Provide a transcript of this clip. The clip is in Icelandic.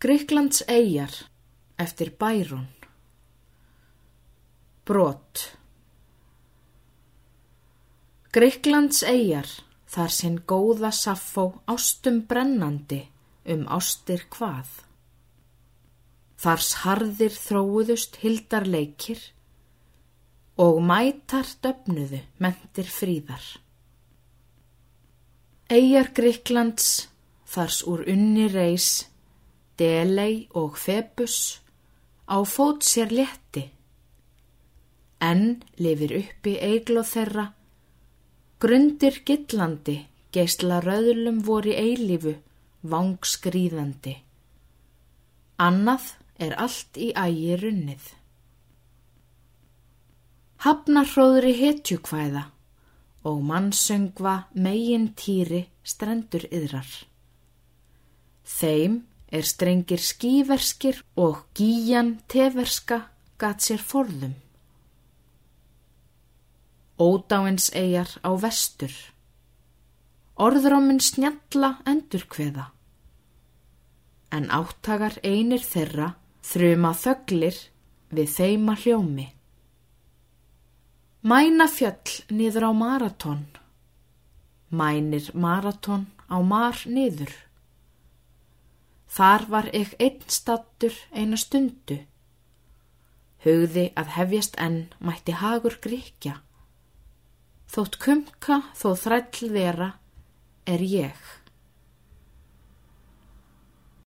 Greiklands eigjar eftir Bærún Brot Greiklands eigjar þar sinn góða saffó ástum brennandi um ástir hvað. Þars harðir þróuðust hildar leikir og mætar döfnuðu mentir fríðar. Eigjar Greiklands þars úr unni reys Delei og Febus á fót sér létti. Enn lifir uppi eigloð þeirra, grundir gillandi, geysla röðlum voru eilífu, vangsgríðandi. Annað er allt í ægi runnið. Hafnarhróðri hetjukvæða og mannsöngva megin týri strendur yðrar. Þeim er strengir skíverskir og gíjan teverska gat sér forðum. Ódáins eigjar á vestur, orðróminn snjalla endur hveða, en áttagar einir þeirra þrjuma þöglir við þeima hljómi. Mæna fjöll niður á maratón, mænir maratón á mar niður. Þar var ég einn stattur eina stundu. Hugði að hefjast enn mætti hagur gríkja. Þótt kumka þó þræll vera er ég.